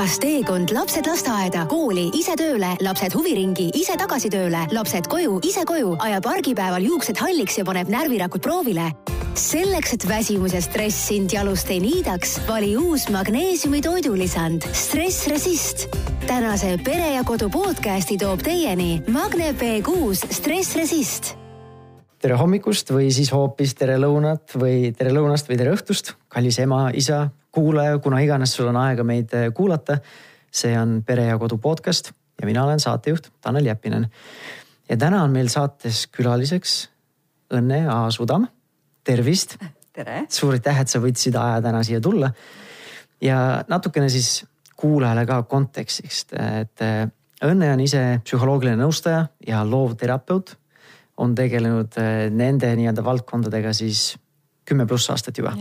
kas teekond lapsed lasteaeda, kooli, ise tööle, lapsed huviringi, ise tagasi tööle, lapsed koju, ise koju, ajab argipäeval juuksed halliks ja paneb närvirakud proovile? selleks, et väsimus ja stress sind jalust ei niidaks, vali uus magneesiumi toidulisand Stress Resist. tänase Pere ja Kodu podcasti toob teieni Magne B6 Stress Resist tere hommikust või siis hoopis tere lõunat või tere lõunast või tere õhtust, kallis ema, isa, kuulaja, kuna iganes sul on aega meid eh, kuulata. see on Pere ja Kodu podcast ja mina olen saatejuht Tanel Jeppinen. ja täna on meil saates külaliseks Õnne Aasudam. tervist. tere. suur aitäh, et sa võtsid aja täna siia tulla. ja natukene siis kuulajale ka kontekstist, et eh, Õnne on ise psühholoogiline nõustaja ja loovterapeut on tegelenud eh, nende nii-öelda valdkondadega siis kümme pluss aastat juba.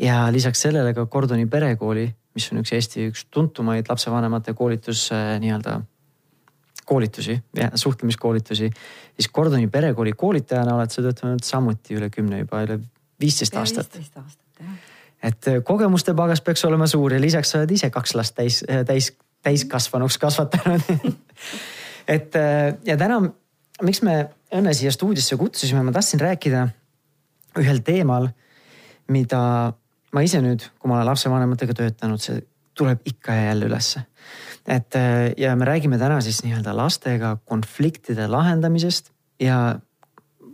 ja lisaks sellele ka Kordoni perekooli, mis on üks Eesti üks tuntumaid lapsevanemate koolitus äh, nii-öelda koolitusi suhtlemiskoolitusi. siis Kordoni perekooli koolitajana oled sa töötanud samuti üle kümne juba üle viisteist aastat. viisteist aastat jah. et äh, kogemuste pagas peaks olema suur ja lisaks sa oled ise kaks last täis, äh, täis, täiskasvanuks kasvatanud et ja täna, miks me Õnne siia stuudiosse kutsusime, ma tahtsin rääkida ühel teemal, mida ma ise nüüd, kui ma olen lapsevanematega töötanud, see tuleb ikka ja jälle ülesse. et ja me räägime täna siis nii-öelda lastega konfliktide lahendamisest ja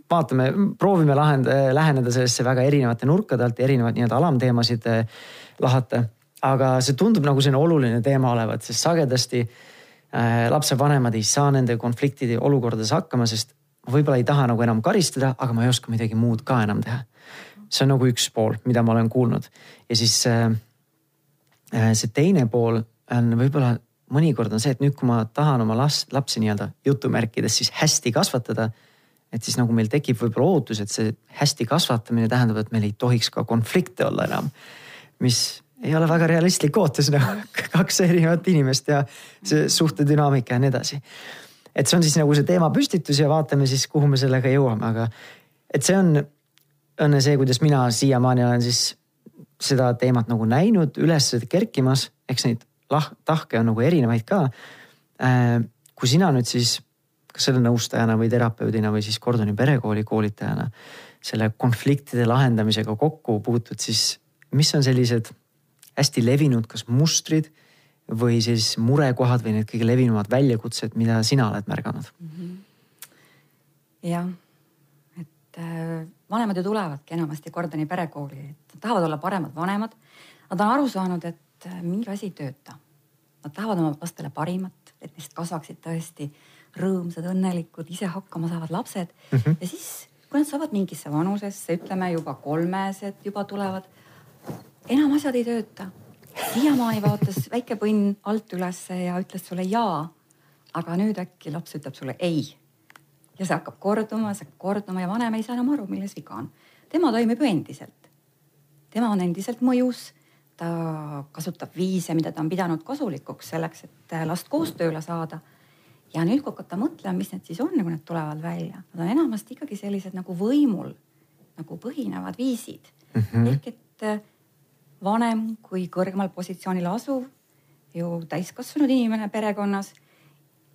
vaatame, proovime lahend-, läheneda sellesse väga erinevate nurkade alt ja erinevaid nii-öelda alamteemasid äh, lahata. aga see tundub nagu selline oluline teema olevat, sest sagedasti äh, lapsevanemad ei saa nende konfliktide olukordades hakkama, sest võib-olla ei taha nagu enam karistada, aga ma ei oska midagi muud ka enam teha. see on nagu üks pool, mida ma olen kuulnud ja siis äh, äh, see teine pool on võib-olla mõnikord on see, et nüüd, kui ma tahan oma last, lapsi nii-öelda jutumärkides siis hästi kasvatada. et siis nagu meil tekib võib-olla ootus, et see hästi kasvatamine tähendab, et meil ei tohiks ka konflikte olla enam. mis ei ole väga realistlik ootus nagu kaks erinevat inimest ja see suhtedünaamika ja nii edasi et see on siis nagu see teemapüstitus ja vaatame siis, kuhu me sellega jõuame, aga et see on õnne see, kuidas mina siiamaani olen siis seda teemat nagu näinud üles kerkimas, eks neid lah-, tahke on nagu erinevaid ka äh,. kui sina nüüd siis kas selle nõustajana või terapeudina või siis Kordoni perekooli koolitajana selle konfliktide lahendamisega kokku puutud, siis mis on sellised hästi levinud, kas mustrid või siis murekohad või need kõige levinumad väljakutsed, mida sina oled märganud -hmm.? jah, et äh, vanemad ju tulevadki enamasti Kordoni perekooli, et nad tahavad olla paremad vanemad. Nad on aru saanud, et äh, mingi asi ei tööta. Nad tahavad oma lastele parimat, et neist kasvaksid tõesti rõõmsad, õnnelikud, ise hakkama saavad lapsed mm. -hmm. ja siis, kui nad saavad mingisse vanusesse, ütleme juba kolmesed juba tulevad, enam asjad ei tööta siiamaani vaatas väike põnn alt ülesse ja ütles sulle jaa. aga nüüd äkki laps ütleb sulle ei. ja see hakkab korduma, see hakkab korduma ja vanem ei saa enam aru, milles viga on. tema toimib ju endiselt. tema on endiselt mõjus. ta kasutab viise, mida ta on pidanud kasulikuks selleks, et last koostööle saada. ja nüüd, kui hakata mõtlema, mis need siis on, kui need tulevad välja, nad on enamasti ikkagi sellised nagu võimul nagu põhinevad viisid mm. -hmm. ehk et vanem kui kõrgemal positsioonil asuv, ju täiskasvanud inimene perekonnas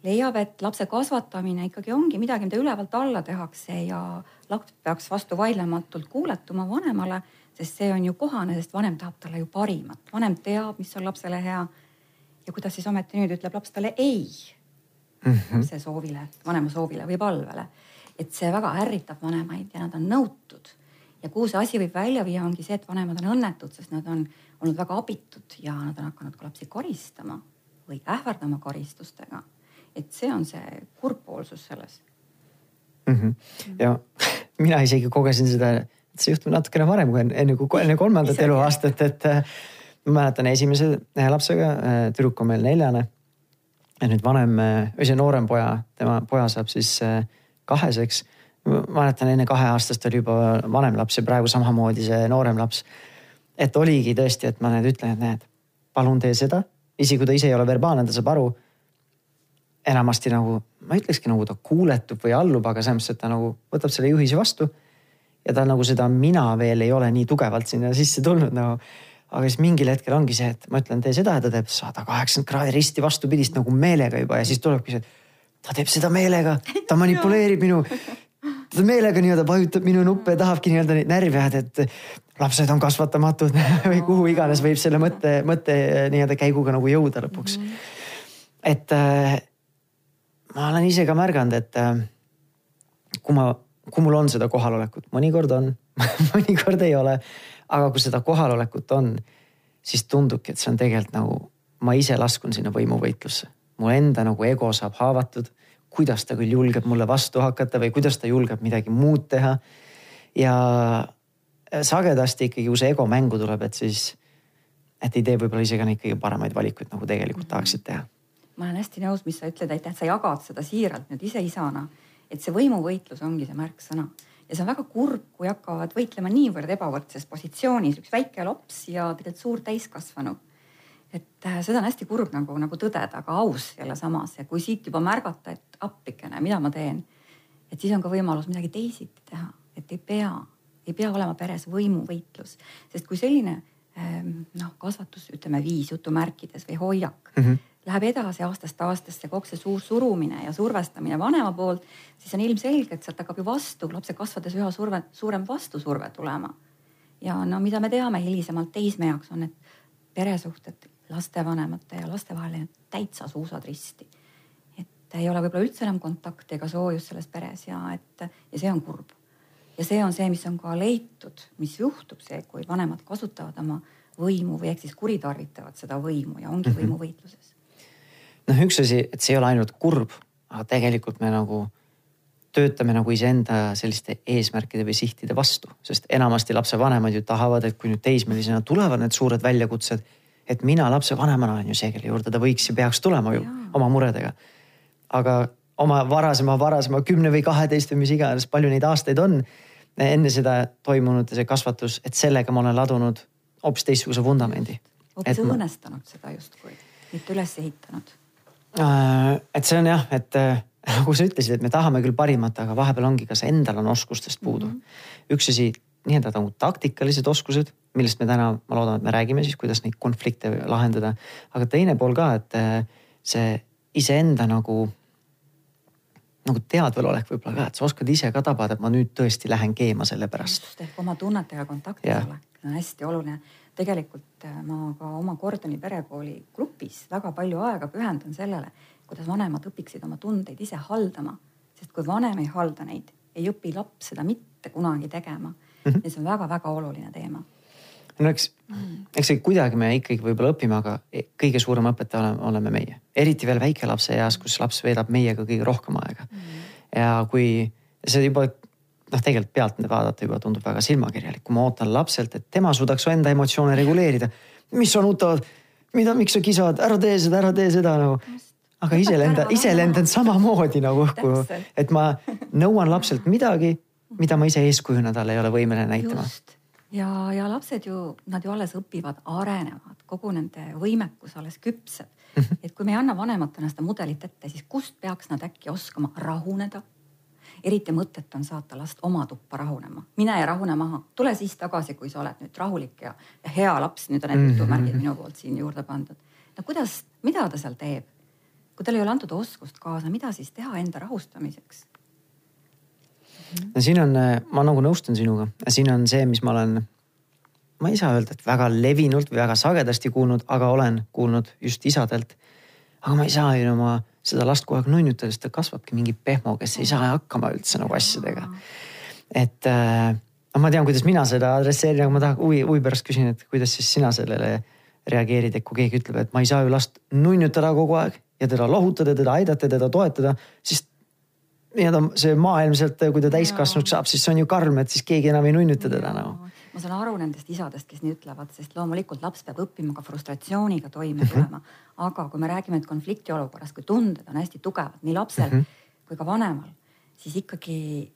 leiab, et lapse kasvatamine ikkagi ongi midagi, mida ülevalt alla tehakse ja laps peaks vastu vaidlematult kuuletuma vanemale, sest see on ju kohane, sest vanem tahab talle ju parimat, vanem teab, mis on lapsele hea. ja kuidas siis ometi nüüd ütleb laps talle ei mm -hmm. lapse soovile, vanema soovile või palvele. et see väga ärritab vanemaid ja nad on nõutud ja kuhu see asi võib välja viia, ongi see, et vanemad on õnnetud, sest nad on olnud väga abitud ja nad on hakanud ka lapsi karistama või ähvardama karistustega. et see on see kurbpoolsus selles mm. -hmm. ja mina isegi kogesin seda, et see juhtub natukene varem kui enne, kui enne kolmandat eluaastat, et äh, ma mäletan esimese lapsega, äh, tüdruk on meil neljane. ja nüüd vanem või see noorem poja, tema poja saab siis äh, kaheseks mäletan enne kaheaastast oli juba vanem laps ja praegu samamoodi see noorem laps. et oligi tõesti, et ma nüüd ütlen, et näed, palun tee seda, isegi kui ta ise ei ole verbaalne, ta saab aru. enamasti nagu, ma ei ütlekski nagu ta kuuletub või allub, aga selles mõttes, et ta nagu võtab selle juhise vastu. ja ta nagu seda mina veel ei ole nii tugevalt sinna sisse tulnud nagu. aga siis mingil hetkel ongi see, et ma ütlen, tee seda ja ta teeb sada kaheksakümmend kraadi risti vastupidist nagu meelega juba ja siis tulebki see, et ta teeb seda meelega, ta manipuleerib minu ta meelega nii-öelda vajutab minu nuppe tahabki nii-öelda neid närvi ajada, et lapsed on kasvatamatud või kuhu iganes võib selle mõtte, mõtte nii-öelda käiguga nagu jõuda lõpuks mm. -hmm. et äh, ma olen ise ka märganud, et äh, kui ma, kui mul on seda kohalolekut, mõnikord on mõnikord ei ole. aga kui seda kohalolekut on, siis tundubki, et see on tegelikult nagu ma ise laskun sinna võimuvõitlusse. mu enda nagu ego saab haavatud, kuidas ta küll julgeb mulle vastu hakata või kuidas ta julgeb midagi muud teha. ja sagedasti ikkagi, kui see ego mängu tuleb, et siis, et ei tee võib-olla ise ka neid kõige paremaid valikuid, nagu tegelikult tahaksid teha ma olen hästi nõus, mis sa ütled, aitäh, sa jagad seda siiralt nüüd ise isana. et see võimuvõitlus ongi see märksõna ja see on väga kurb, kui hakkavad võitlema niivõrd ebavõrdses positsioonis üks väike laps ja tegelikult suur täiskasvanu. Et äh, seda on hästi kurb nagu, nagu tõdeda, aga aus jälle samas ja kui siit juba märgata, et appikene, mida ma teen, et siis on ka võimalus midagi teisiti teha, et ei pea, ei pea olema peres võimuvõitlus, sest kui selline ähm, noh, kasvatus, ütleme viis jutumärkides või hoiak mm. -hmm läheb edasi aastast aastasse kogu see suur surumine ja survestamine vanema poolt, siis on ilmselge, et sealt hakkab ju vastu, lapse kasvades üha surve, suurem vastusurve tulema. ja no mida me teame hilisemalt teisme jaoks on, et peresuhted lastevanemate ja laste vahel on täitsa suusad risti. et ei ole võib-olla üldse enam kontakti ega soojust selles peres ja et ja see on kurb. ja see on see, mis on ka leitud, mis juhtub see, kui vanemad kasutavad oma võimu või ehk siis kuritarvitavad seda võimu ja ongi mhm. võimuvõitluses noh, üks asi, et see ei ole ainult kurb, aga tegelikult me nagu töötame nagu iseenda selliste eesmärkide või sihtide vastu, sest enamasti lapsevanemad ju tahavad, et kui nüüd teismelisena tulevad need suured väljakutsed, et mina lapsevanemana olen ju see, kelle juurde ta võiks ja peaks tulema ju ja. oma muredega. aga oma varasema, varasema kümne või kaheteist või mis iganes, palju neid aastaid on enne seda toimunud see kasvatus, et sellega ma olen ladunud hoopis teistsuguse vundamendi. hoopis õõnestanud ma... seda justkui, mitte üles ehitanud Äh, et see on jah, et äh, nagu sa ütlesid, et me tahame küll parimat, aga vahepeal ongi, kas endal on oskustest puudu mm. -hmm. üks asi, nii-öelda nagu taktikalised oskused, millest me täna, ma loodan, et me räägime siis, kuidas neid konflikte lahendada. aga teine pool ka, et äh, see iseenda nagu, nagu teadvelolek võib-olla ka, et sa oskad ise ka tabada, et ma nüüd tõesti lähen keema selle pärast. just ehk oma tunnetega kontaktis olek on hästi oluline tegelikult äh, ma ka oma Gordoni perekooli grupis väga palju aega pühendan sellele, kuidas vanemad õpiksid oma tundeid ise haldama. sest kui vanem ei halda neid, ei õpi laps seda mitte kunagi tegema mm. -hmm. ja see on väga-väga oluline teema no eks mm., eks see kuidagi me ikkagi võib-olla õpime, aga e, kõige suurem õpetaja oleme, oleme meie, eriti veel väikelapse eas, kus laps veedab meiega kõige rohkem aega mm.. ja kui see juba noh, tegelikult pealt vaadata juba tundub väga silmakirjalik, kui ma ootan lapselt, et tema suudaks enda emotsioone reguleerida. mis sa nutad, mida, miks sa kisad, ära tee seda, ära tee seda nagu no.. aga ise lendan, ise lendan samamoodi nagu õhku, et ma nõuan lapselt midagi, mida ma ise eeskujuna talle ei ole võimeline näitama. ja, ja lapsed ju, nad ju alles õpivad, arenevad, kogu nende võimekus alles küpseb. Mhm. et kui me ei anna vanematena seda mudelit ette, siis kust peaks nad äkki oskama rahuneda eriti mõtet on saata last oma tuppa rahunema, mine ja rahune maha, tule siis tagasi, kui sa oled nüüd rahulik ja, ja hea laps, nüüd on need jutumärgid mm -hmm. minu poolt siin juurde pandud. no kuidas, mida ta seal teeb? kui talle ei ole antud oskust kaasa, mida siis teha enda rahustamiseks? Siin on, ma nagu nõustun sinuga, siin on see, mis ma olen, ma ei saa öelda, et väga levinult või väga sagedasti kuulnud, aga olen kuulnud just isadelt. aga ma ei saa ju oma seda last kogu aeg nunnutada, sest ta kasvabki mingi pehmo, kes ei saa hakkama üldse nagu asjadega. et äh, noh, ma tean, kuidas mina seda adresseerin, aga ma tahan huvi, huvi pärast küsin, et kuidas siis sina sellele reageerid, et kui keegi ütleb, et ma ei saa ju last nunnutada kogu aeg ja teda lohutada, teda aidata, teda toetada, siis nii-öelda see maailmselt, kui ta täiskasvanuks saab, siis see on ju karm, et siis keegi enam ei nunnuta teda nagu ma saan aru nendest isadest, kes nii ütlevad, sest loomulikult laps peab õppima ka frustratsiooniga toime mhm. tulema. aga kui me räägime nüüd konfliktiolukorrast, kui tunded on hästi tugevad nii lapsel mm -hmm. kui ka vanemal, siis ikkagi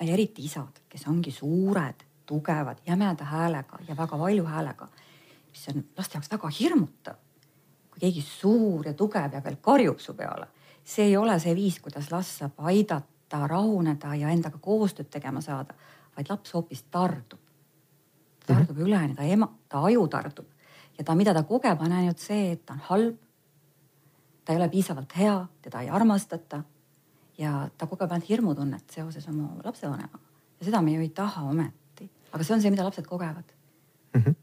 ja eriti isad, kes ongi suured, tugevad, jämeda häälega ja väga valju häälega, mis on laste jaoks väga hirmutav. kui keegi suur ja tugev ja veel karjub su peale, see ei ole see viis, kuidas last saab aidata rahuneda ja endaga koostööd tegema saada, vaid laps hoopis tardub ta tardub mm -hmm. üleni, ta ema, ta aju tardub ja ta, mida ta kogeb, on ainult see, et ta on halb. ta ei ole piisavalt hea, teda ei armastata ja ta kogeb ainult hirmutunnet seoses oma lapsevanemaga ja seda me ju ei taha ometi, aga see on see, mida lapsed kogevad. Mm -hmm.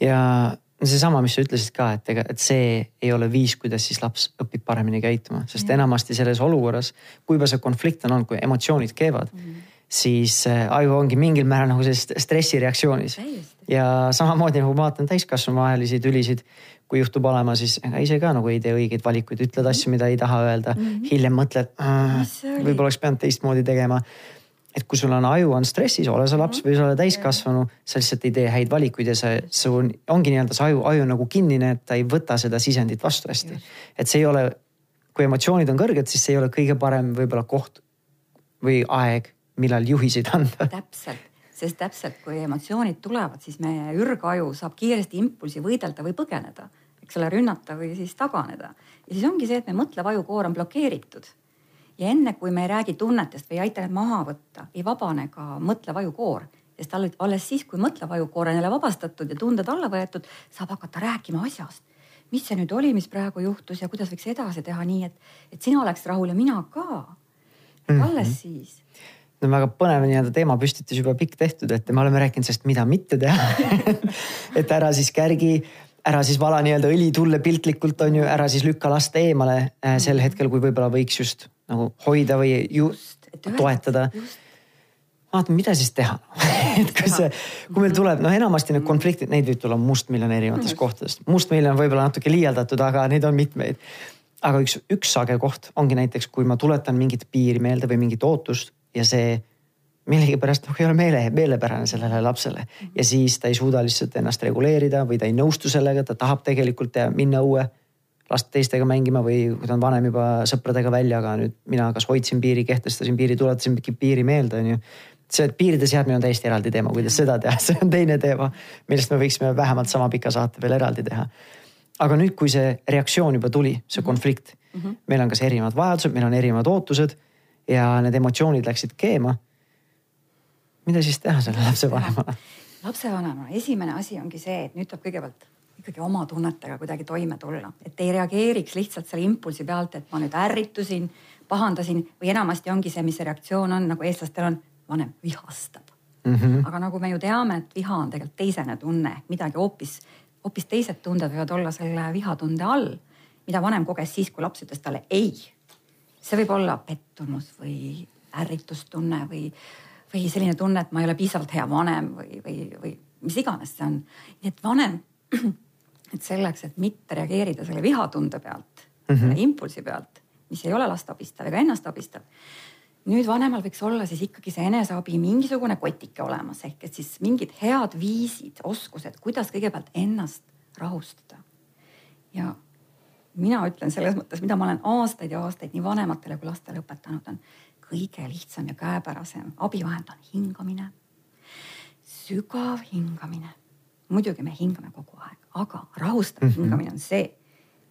ja seesama, mis sa ütlesid ka, et ega, et see ei ole viis, kuidas siis laps õpib paremini käituma, sest ja. enamasti selles olukorras, kui juba see konflikt on olnud, kui emotsioonid keevad mm, -hmm. siis äh, aju ongi mingil määral nagu selles stressireaktsioonis. ja samamoodi nagu ma vaatan täiskasvanu vahelisi tülisid, kui juhtub olema, siis ega ise ka nagu ei tee õigeid valikuid, ütled asju, mida ei taha öelda mm. -hmm. hiljem mõtled, võib-olla oleks pidanud teistmoodi tegema et kui sul on aju on stressis, ole sa laps või sa oled täiskasvanu, sa lihtsalt ei tee häid valikuid ja see, sul ongi nii-öelda see aju, aju nagu kinnine, et ta ei võta seda sisendit vastu hästi. et see ei ole, kui emotsioonid on kõrged, siis see ei ole kõige parem võib-olla koht või aeg, millal juhiseid anda. täpselt, sest täpselt kui emotsioonid tulevad, siis meie ürgaju saab kiiresti impulsi võidelda või põgeneda, eks ole, rünnata või siis taganeda. ja siis ongi see, et meie mõtlev ajukoor on blokeeritud ja enne kui me ei räägi tunnetest või ei aita need maha võtta, ei vabane ka mõtlev ajukoor, sest alles siis, kui mõtlev ajukoor on jälle vabastatud ja tunded alla võetud, saab hakata rääkima asjast. mis see nüüd oli, mis praegu juhtus ja kuidas võiks edasi teha nii, et, et sina oleks rahul ja mina ka. et alles mm -hmm. siis no väga põnev nii-öelda teemapüstitus juba pikk tehtud, et me oleme rääkinud sellest, mida mitte teha et ära siis kärgi, ära siis vala nii-öelda õli tulle piltlikult on ju, ära siis lükka last eemale äh, sel hetkel, kui võib-olla võiks just nagu hoida või ju just, toetada. vaatame, mida siis teha et kui see, kui meil tuleb, noh, enamasti need konfliktid, neid võib tulla mustmiljon erinevatest mm. kohtadest. mustmiljon on võib-olla natuke liialdatud, aga neid on mitmeid. aga üks, üks sage koht ongi näiteks, kui ma tuletan mingit piiri meelde või mingit ootust ja see millegipärast noh, ei ole meele, meelepärane sellele lapsele ja siis ta ei suuda lihtsalt ennast reguleerida või ta ei nõustu sellega, ta tahab tegelikult minna õue last teistega mängima või kui ta on vanem juba sõpradega välja, aga nüüd mina kas hoidsin piiri, kehtestasin piiri, tuletasin piiri meelde, onju. see piiride seadmine on täiesti eraldi teema, kuidas seda teha, see on teine teema, millest me võiksime vähemalt sama pika saate veel eraldi teha. aga nüüd, kui see reaktsioon juba tuli, see mhm. konflikt mm, -hmm. meil on kas erinevad vajadused, meil on erinevad ootused ja need emotsioonid läksid keema. mida siis teha selle lapsevanemana? lapsevanemana esimene asi ongi see, et nüüd tuleb kõigepealt ikkagi oma tunnetega kuidagi toime tulla, et ei reageeriks lihtsalt selle impulsi pealt, et ma nüüd ärritusin, pahandasin või enamasti ongi see, mis see reaktsioon on, nagu eestlastel on, vanem vihastab mm. -hmm. aga nagu me ju teame, et viha on tegelikult teisene tunne, midagi hoopis, hoopis teised tunded võivad olla selle vihatunde all, mida vanem koges siis, kui laps ütles talle ei. see võib olla pettumus või ärritustunne või, või selline tunne, et ma ei ole piisavalt hea vanem või, või, või mis iganes see on. nii et vanem et selleks, et mitte reageerida selle vihatunde pealt mm, -hmm. selle impulsi pealt, mis ei ole last abistav ega ennast abistav. nüüd vanemal võiks olla siis ikkagi see eneseabi mingisugune kotike olemas ehk et siis mingid head viisid, oskused, kuidas kõigepealt ennast rahustada. ja mina ütlen selles mõttes, mida ma olen aastaid ja aastaid nii vanematele kui lastele õpetanud, on kõige lihtsam ja käepärasem abivahend on hingamine. sügav hingamine. muidugi me hingame kogu aeg, aga rahustav mm -hmm. hingamine on see,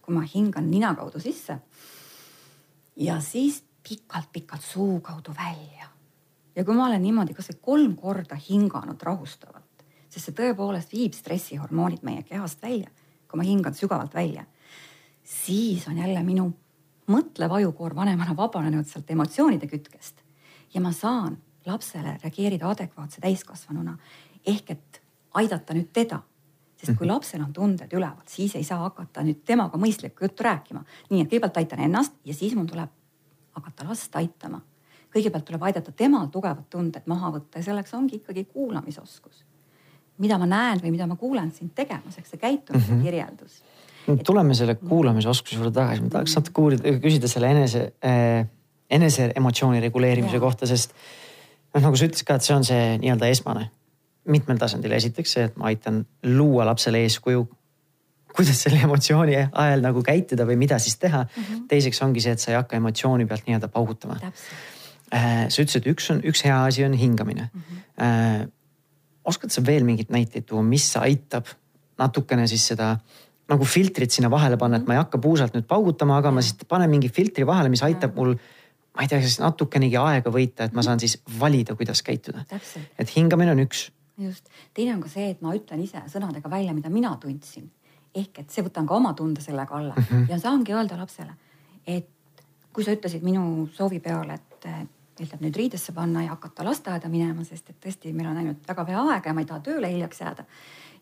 kui ma hingan nina kaudu sisse ja siis pikalt-pikalt suu kaudu välja. ja kui ma olen niimoodi kasvõi kolm korda hinganud rahustavalt, sest see tõepoolest viib stressihormoonid meie kehast välja, kui ma hingan sügavalt välja, siis on jälle minu mõtlev ajukoor vanemana vabanenud sealt emotsioonide kütkest ja ma saan lapsele reageerida adekvaatse täiskasvanuna ehk et aidata nüüd teda sest kui mhm. lapsel on tunded üleval, siis ei saa hakata nüüd temaga mõistlikku juttu rääkima. nii et kõigepealt aitan ennast ja siis mul tuleb hakata last aitama. kõigepealt tuleb aidata temal tugevad tunded maha võtta ja selleks ongi ikkagi kuulamisoskus. mida ma näen või mida ma kuulen sind tegemas, eks see käitumise mm -hmm. kirjeldus. tuleme selle kuulamisoskuse juurde tagasi, ma tahaks natuke uurida, küsida selle enese äh,, enese emotsiooni reguleerimise ja. kohta, sest noh, nagu sa ütlesid ka, et see on see nii-öelda esmane mitmel tasandil, esiteks see, et ma aitan luua lapsele eeskuju. kuidas selle emotsiooni ajal nagu käituda või mida siis teha mm. -hmm. teiseks ongi see, et sa ei hakka emotsiooni pealt nii-öelda paugutama. Äh, sa ütlesid, üks on, üks hea asi on hingamine mm. -hmm. oskad sa veel mingeid näiteid tuua, mis aitab natukene siis seda nagu filtrit sinna vahele panna, et ma ei hakka puusalt nüüd paugutama, aga ma siis panen mingi filtri vahele, mis aitab mul ma ei tea, kas natukenegi aega võita, et ma saan siis valida, kuidas käituda. et hingamine on üks just, teine on ka see, et ma ütlen ise sõnadega välja, mida mina tundsin. ehk et see võtan ka oma tunde sellega alla mm -hmm. ja saangi öelda lapsele, et kui sa ütlesid minu soovi peale, et meil tuleb nüüd riidesse panna ja hakata lasteaeda minema, sest et tõesti, meil on ainult väga vähe aega ja ma ei taha tööle hiljaks jääda.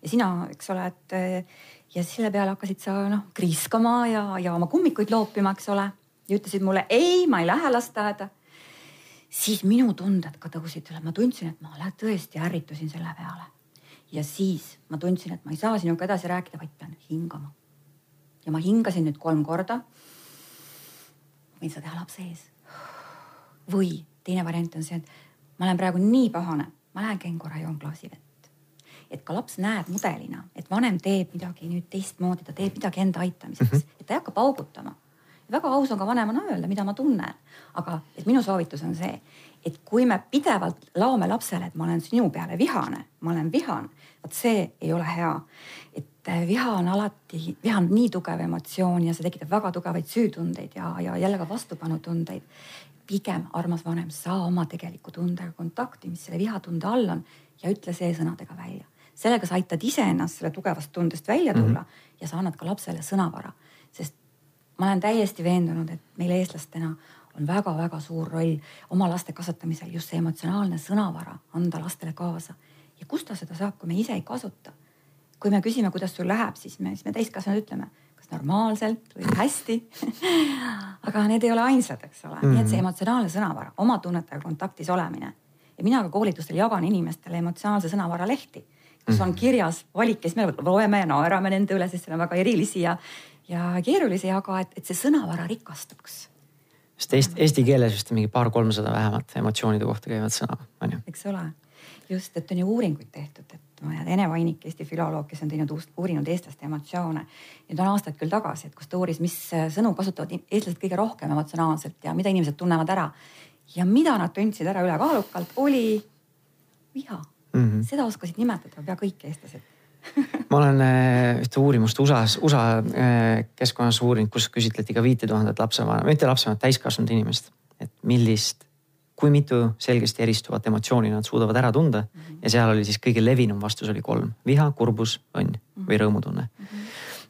ja sina, eks ole, et ja selle peale hakkasid sa noh kriiskama ja, ja oma kummikuid loopima, eks ole. ja ütlesid mulle ei, ma ei lähe lasteaeda siis minu tunded ka tõusid üle, ma tundsin, et ma tõesti ärritusin selle peale. ja siis ma tundsin, et ma ei saa sinuga edasi rääkida, vaid pean hingama. ja ma hingasin nüüd kolm korda. võin seda teha lapse ees. või teine variant on see, et ma olen praegu nii pahane, ma lähen käin korra joon klaasi vett. et ka laps näeb mudelina, et vanem teeb midagi nüüd teistmoodi, ta teeb midagi enda aitamiseks -hmm. et ta ei hakka paugutama väga aus on ka vanemana öelda, mida ma tunnen. aga et minu soovitus on see, et kui me pidevalt laome lapsele, et ma olen sinu peale vihane, ma olen vihane, vot see ei ole hea. et äh, viha on alati, viha on nii tugev emotsioon ja see tekitab väga tugevaid süütundeid ja, ja jälle ka vastupanutundeid. pigem, armas vanem, saa oma tegeliku tundega kontakti, mis selle vihatunde all on ja ütle see sõnadega välja sellega sa aitad iseennast selle tugevast tundest välja tulla mm -hmm. ja sa annad ka lapsele sõnavara, sest ma olen täiesti veendunud, et meil eestlastena on väga-väga suur roll oma laste kasvatamisel just see emotsionaalne sõnavara anda lastele kaasa. ja kust ta seda saab, kui me ise ei kasuta? kui me küsime, kuidas sul läheb, siis me, siis me täiskasvanud ütleme, kas normaalselt või hästi aga need ei ole ainsad, eks ole mm, -hmm. nii et see mhm. emotsionaalne sõnavara, oma tunnetega kontaktis olemine ja mina ka koolitustel jagan inimestele emotsionaalse sõnavara lehti, kus on mhm. kirjas valik ja siis me loeme ja naerame nende üle, sest seal on väga erilisi ja ja keerulisi, aga et, et see sõnavara rikastuks. sest eesti, eesti keeles vist mingi paar-kolmsada vähemalt emotsioonide kohta käivat sõna, on ju. eks ole, just, et on ju uuringuid tehtud, et ma tean, Ene Vainik, Eesti filoloog, kes on teinud, uurinud eestlaste emotsioone. Need on aastaid küll tagasi, et kus ta uuris, mis sõnu kasutavad eestlased kõige rohkem emotsionaalselt ja mida inimesed tunnevad ära. ja mida nad tundsid ära ülekaalukalt, oli viha mm. -hmm. seda oskasid nimetada pea kõik eestlased ma olen äh, ühte uurimust USA-s, USA äh, keskkonnas uurinud, kus küsitleti ka viite tuhandet lapsevanemat, mitte lapsevanemat, täiskasvanud inimest. et millist, kui mitu selgesti eristuvat emotsiooni nad suudavad ära tunda mm. -hmm. ja seal oli siis kõige levinum vastus oli kolm, viha, kurbus, õnn mm -hmm. või rõõmutunne mm. -hmm.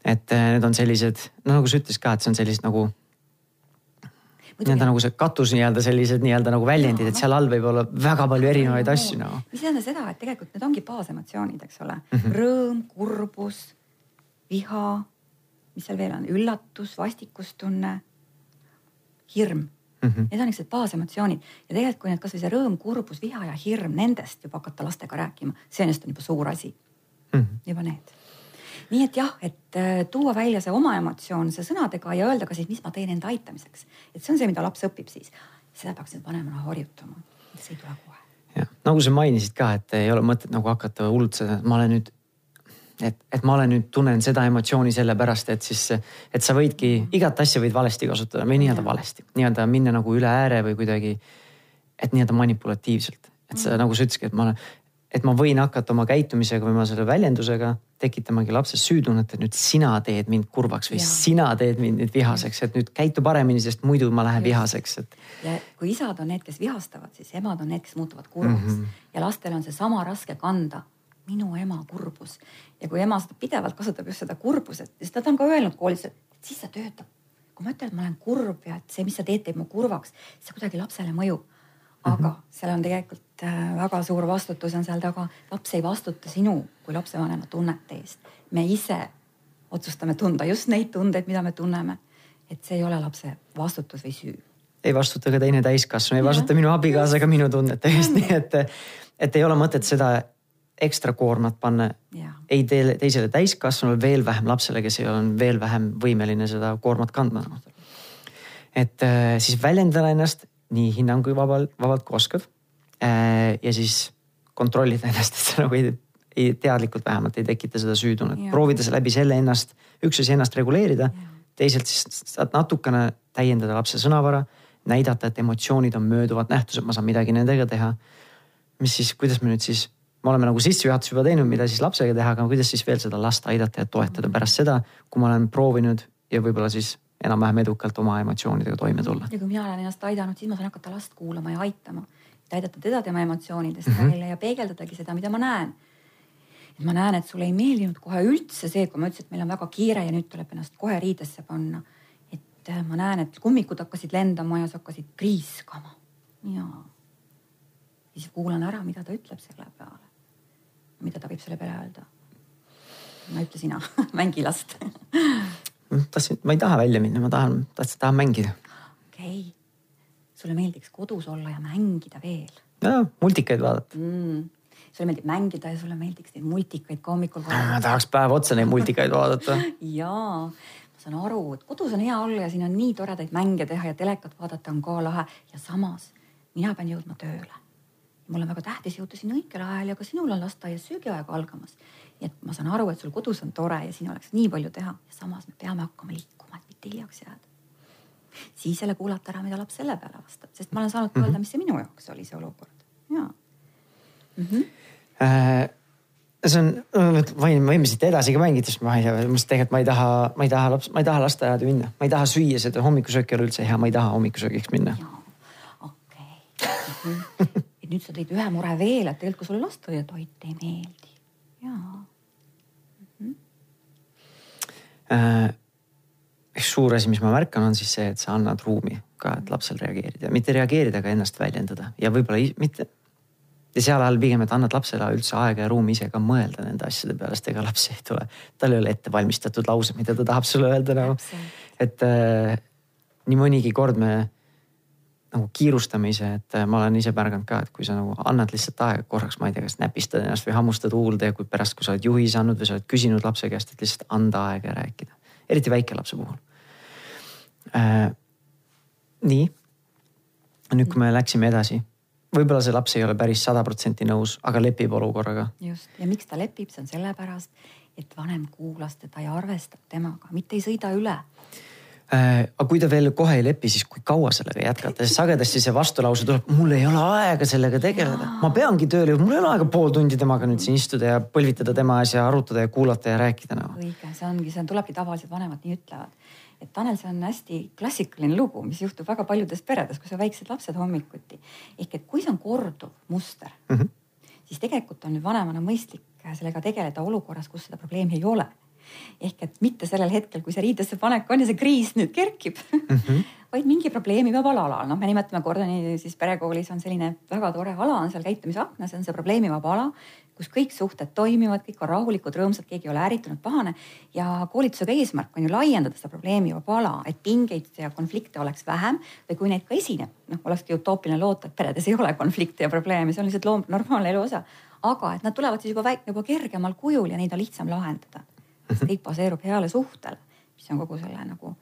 et äh, need on sellised, no nagu sa ütlesid ka, et see on sellised nagu nii-öelda nagu see katus nii-öelda sellised nii-öelda nagu väljendid, et seal all võib olla väga palju erinevaid no, asju nagu. mis tähendab seda, et tegelikult need ongi baasemotsioonid, eks ole mm, -hmm. rõõm, kurbus, viha, mis seal veel on, üllatus, vastikustunne, hirm mm. -hmm. Need on niisugused baasemotsioonid ja tegelikult, kui need kasvõi see rõõm, kurbus, viha ja hirm, nendest juba hakata lastega rääkima, see ennast on juba suur asi mm. -hmm. juba need nii et jah, et äh, tuua välja see oma emotsioon, see sõnadega ja öelda ka siis, mis ma teen enda aitamiseks. et see on see, mida laps õpib siis. seda peaks nüüd vanemana harjutama, see ei tule kohe. jah, nagu sa mainisid ka, et ei ole mõtet nagu hakata hullult seda, et ma olen nüüd et, et ma olen nüüd, tunnen seda emotsiooni sellepärast, et siis, et sa võidki, igat asja võid valesti kasutada või nii-öelda valesti, nii-öelda minna nagu üle ääre või kuidagi. et nii-öelda manipulatiivselt, et sa mm. nagu sa ütlesidki, et ma olen, et ma võin hakata oma käitumisega või oma selle väljendusega tekitamagi lapses süütunnet, et nüüd sina teed mind kurvaks või ja. sina teed mind nüüd vihaseks, et nüüd käitu paremini, sest muidu ma lähen vihaseks, et. ja kui isad on need, kes vihastavad, siis emad on need, kes muutuvad kurvaks mm -hmm. ja lastel on seesama raske kanda. minu ema kurbus ja kui ema seda pidevalt kasutab just seda kurbust, siis ta on ka öelnud koolis, et siis see töötab. kui ma ütlen, et ma olen kurb ja et see, mis sa teed, teeb mu kurvaks, siis see kuidagi lapsele mõjub aga mm -hmm. seal on tegelikult äh, väga suur vastutus on seal taga. laps ei vastuta sinu kui lapsevanema tunnete eest. me ise otsustame tunda just neid tundeid, mida me tunneme. et see ei ole lapse vastutus või süü. ei vastuta ka teine täiskasvanu, ei vastuta minu abikaasa ka minu tunnete eest, nii et, et ei ole mõtet seda ekstra koormat panna ja. ei teile, teisele täiskasvanule, veel vähem lapsele, kes ei ole veel vähem võimeline seda koormat kandma. et äh, siis väljendada ennast nii hinnangu vabalt, vabalt kui oskad. Äh, ja siis kontrollida ennast, et sa nagu ei, ei teadlikult vähemalt ei tekita seda süütunnet, proovida läbi selle ennast, üks asi ennast reguleerida. teisalt siis saad natukene täiendada lapse sõnavara, näidata, et emotsioonid on mööduvad nähtused, ma saan midagi nendega teha. mis siis, kuidas me nüüd siis, me oleme nagu sissejuhatuse juba teinud, mida siis lapsega teha, aga kuidas siis veel seda last aidata ja toetada pärast seda, kui ma olen proovinud ja võib-olla siis enam-vähem edukalt oma emotsioonidega toime tulla. ja kui mina olen ennast aidanud, siis ma saan hakata last kuulama ja aitama. Mitte aidata teda tema emotsioonidest mm -hmm. välja ja peegeldadagi seda, mida ma näen. et ma näen, et sulle ei meeldinud kohe üldse see, kui ma ütlesin, et meil on väga kiire ja nüüd tuleb ennast kohe riidesse panna. et äh, ma näen, et kummikud hakkasid lendama ja sa hakkasid kriiskama. ja siis kuulan ära, mida ta ütleb selle peale. mida ta võib selle peale öelda? no ütle sina mängi last tahtsin, ma ei taha välja minna, ma tahan, tahtsin, tahan mängida. okei okay., sulle meeldiks kodus olla ja mängida veel? jaa, multikaid vaadata mm sulle meeldib mängida ja sulle meeldiks neid multikaid ka hommikul vaadata. ma tahaks päev otsa neid multikaid vaadata jaa, ma saan aru, et kodus on hea olla ja siin on nii toredaid mänge teha ja telekat vaadata on ka lahe ja samas mina pean jõudma tööle. mul on väga tähtis jõuda sinna õigel ajal ja ka sinul on lasteaias söögiaeg algamas. nii et ma saan aru, et sul kodus on tore ja siin oleks nii palju teha ja samas me peame hakkama liikuma, et mitte hiljaks jääda siis jälle kuulata ära, mida laps selle peale vastab, sest ma olen saanud ka öelda, mhm. mis see minu jaoks oli, see olukord. ja mm. -hmm. Äh, see on, võin, võime siit edasi ka mängida, sest ma ei tea, ma tegelikult ma ei taha, ma ei taha laps, ma ei taha lasteaeda minna, ma ei taha süüa seda hommikusööki ei ole üldse hea, ma ei taha hommikusöögiks minna. okei et nüüd sa tõid ühe mure veel, et tegelikult kui sulle lasteaiatoit ei meeldi, jaa mm. -hmm. Äh, üks suur asi, mis ma märkan, on siis see, et sa annad ruumi ka, et lapsel reageerida, mitte reageerida, aga ennast väljendada ja võib-olla mitte. ja seal all pigem, et annad lapsele üldse aega ja ruumi ise ka mõelda nende asjade peale, sest ega laps ei tule, tal ei ole ette valmistatud laused, mida ta tahab sulle öelda nagu. et äh, nii mõnigi kord me nagu kiirustame ise, et äh, ma olen ise märganud ka, et kui sa nagu annad lihtsalt aega korraks, ma ei tea, kas näpistad ennast või hammustad huulde ja kui pärast, kui sa oled juhis andnud või sa oled küsinud lapse käest, et lihtsalt anda aega ja rääkida eriti väikelapse puhul äh,. nii, nüüd kui me läksime edasi, võib-olla see laps ei ole päris sada protsenti nõus, aga lepib olukorraga. just ja miks ta lepib, see on sellepärast, et vanem kuulas teda ja arvestab temaga, mitte ei sõida üle aga kui ta veel kohe ei lepi, siis kui kaua sellega jätkata, sest sagedasti see vastulause tuleb, mul ei ole aega sellega tegeleda. ma peangi tööle jõudma, mul ei ole aega pool tundi temaga nüüd siin istuda ja põlvitada tema asja, arutada ja kuulata ja rääkida nagu. õige, see ongi, see on, tulebki tavaliselt vanemad nii ütlevad. et Tanel, see on hästi klassikaline lugu, mis juhtub väga paljudes peredes, kus on väiksed lapsed hommikuti. ehk et kui see on korduv muster mm, -hmm. siis tegelikult on nüüd vanemana mõistlik sellega tegeleda olukorras, kus seda probleemi ei ole ehk et mitte sellel hetkel, kui see riidesse panek on ja see kriis nüüd kerkib mm, -hmm. vaid mingi probleemi vabal alal. noh, me nimetame Gordoni siis perekoolis on selline väga tore ala on seal käitumisakna, see on see probleemivaba ala, kus kõik suhted toimivad, kõik on rahulikud, rõõmsad, keegi ei ole ärritunud, pahane. ja koolitusega eesmärk on ju laiendada seda probleemivaba ala, et pingeid ja konflikte oleks vähem või kui neid ka esineb, noh, olekski utoopiline loota, et peredes ei ole konflikte ja probleeme, see on lihtsalt loom-, normaalne elu osa. aga et nad tulevad siis juba väik-, juba kergemal kujul ja neid on lihtsam lahendada sest kõik baseerub heale suhtele, mis on kogu selle nagu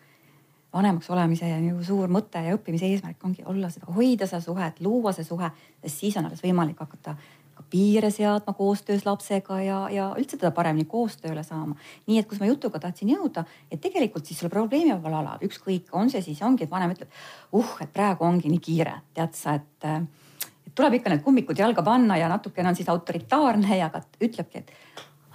vanemaks olemise nagu suur mõte ja õppimise eesmärk ongi olla seda, hoida seda suhet, luua see suhe, sest siis on alles võimalik hakata ka piire seadma koostöös lapsega ja, ja üldse teda paremini koostööle saama. nii et kus ma jutuga tahtsin jõuda, et tegelikult siis selle probleemi vabal alal, ükskõik, on see siis ongi, et vanem ütleb, uh, et praegu ongi nii kiire, tead sa, et et tuleb ikka need kummikud jalga panna ja natukene on siis autoritaarne ja ütlebki, et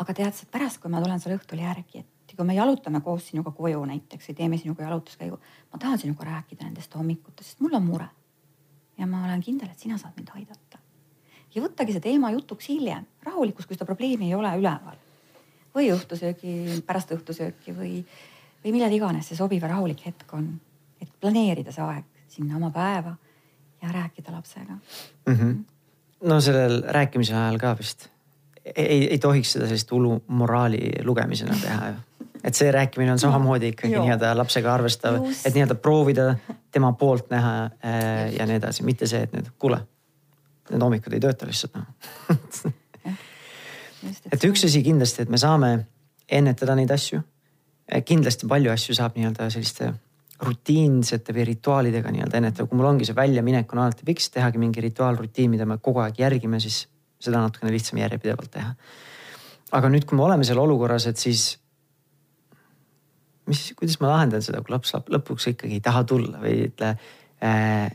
aga tead sa, pärast, kui ma tulen sulle õhtul järgi, et kui me jalutame koos sinuga koju näiteks või teeme sinuga jalutuskäigu, ma tahan sinuga rääkida nendest hommikutest, sest mul on mure. ja ma olen kindel, et sina saad mind aidata. ja võttagi see teema jutuks hiljem, rahulikus, kui seda probleemi ei ole üleval. või õhtusöögi, pärast õhtusööki või, või millal iganes see sobiv ja rahulik hetk on. et planeerida see aeg sinna oma päeva ja rääkida lapsega mm. -hmm. no sellel rääkimise ajal ka vist ei, ei tohiks seda sellist hullu moraali lugemisena teha ju. et see rääkimine on samamoodi ikkagi nii-öelda lapsega arvestav, et nii-öelda proovida tema poolt näha äh, ja nii edasi, mitte see, et nüüd kuule, need hommikud ei tööta lihtsalt noh et üks asi kindlasti, et me saame ennetada neid asju. kindlasti palju asju saab nii-öelda selliste rutiinsete või rituaalidega nii-öelda ennetada, kui mul ongi see väljaminek on alati fiks, tehagi mingi rituaalrutiin, mida me kogu aeg järgime, siis seda natukene lihtsam järjepidevalt teha. aga nüüd, kui me oleme seal olukorras, et siis mis, kuidas ma lahendan seda, kui laps lõpuks ikkagi ei taha tulla või ütle äh,.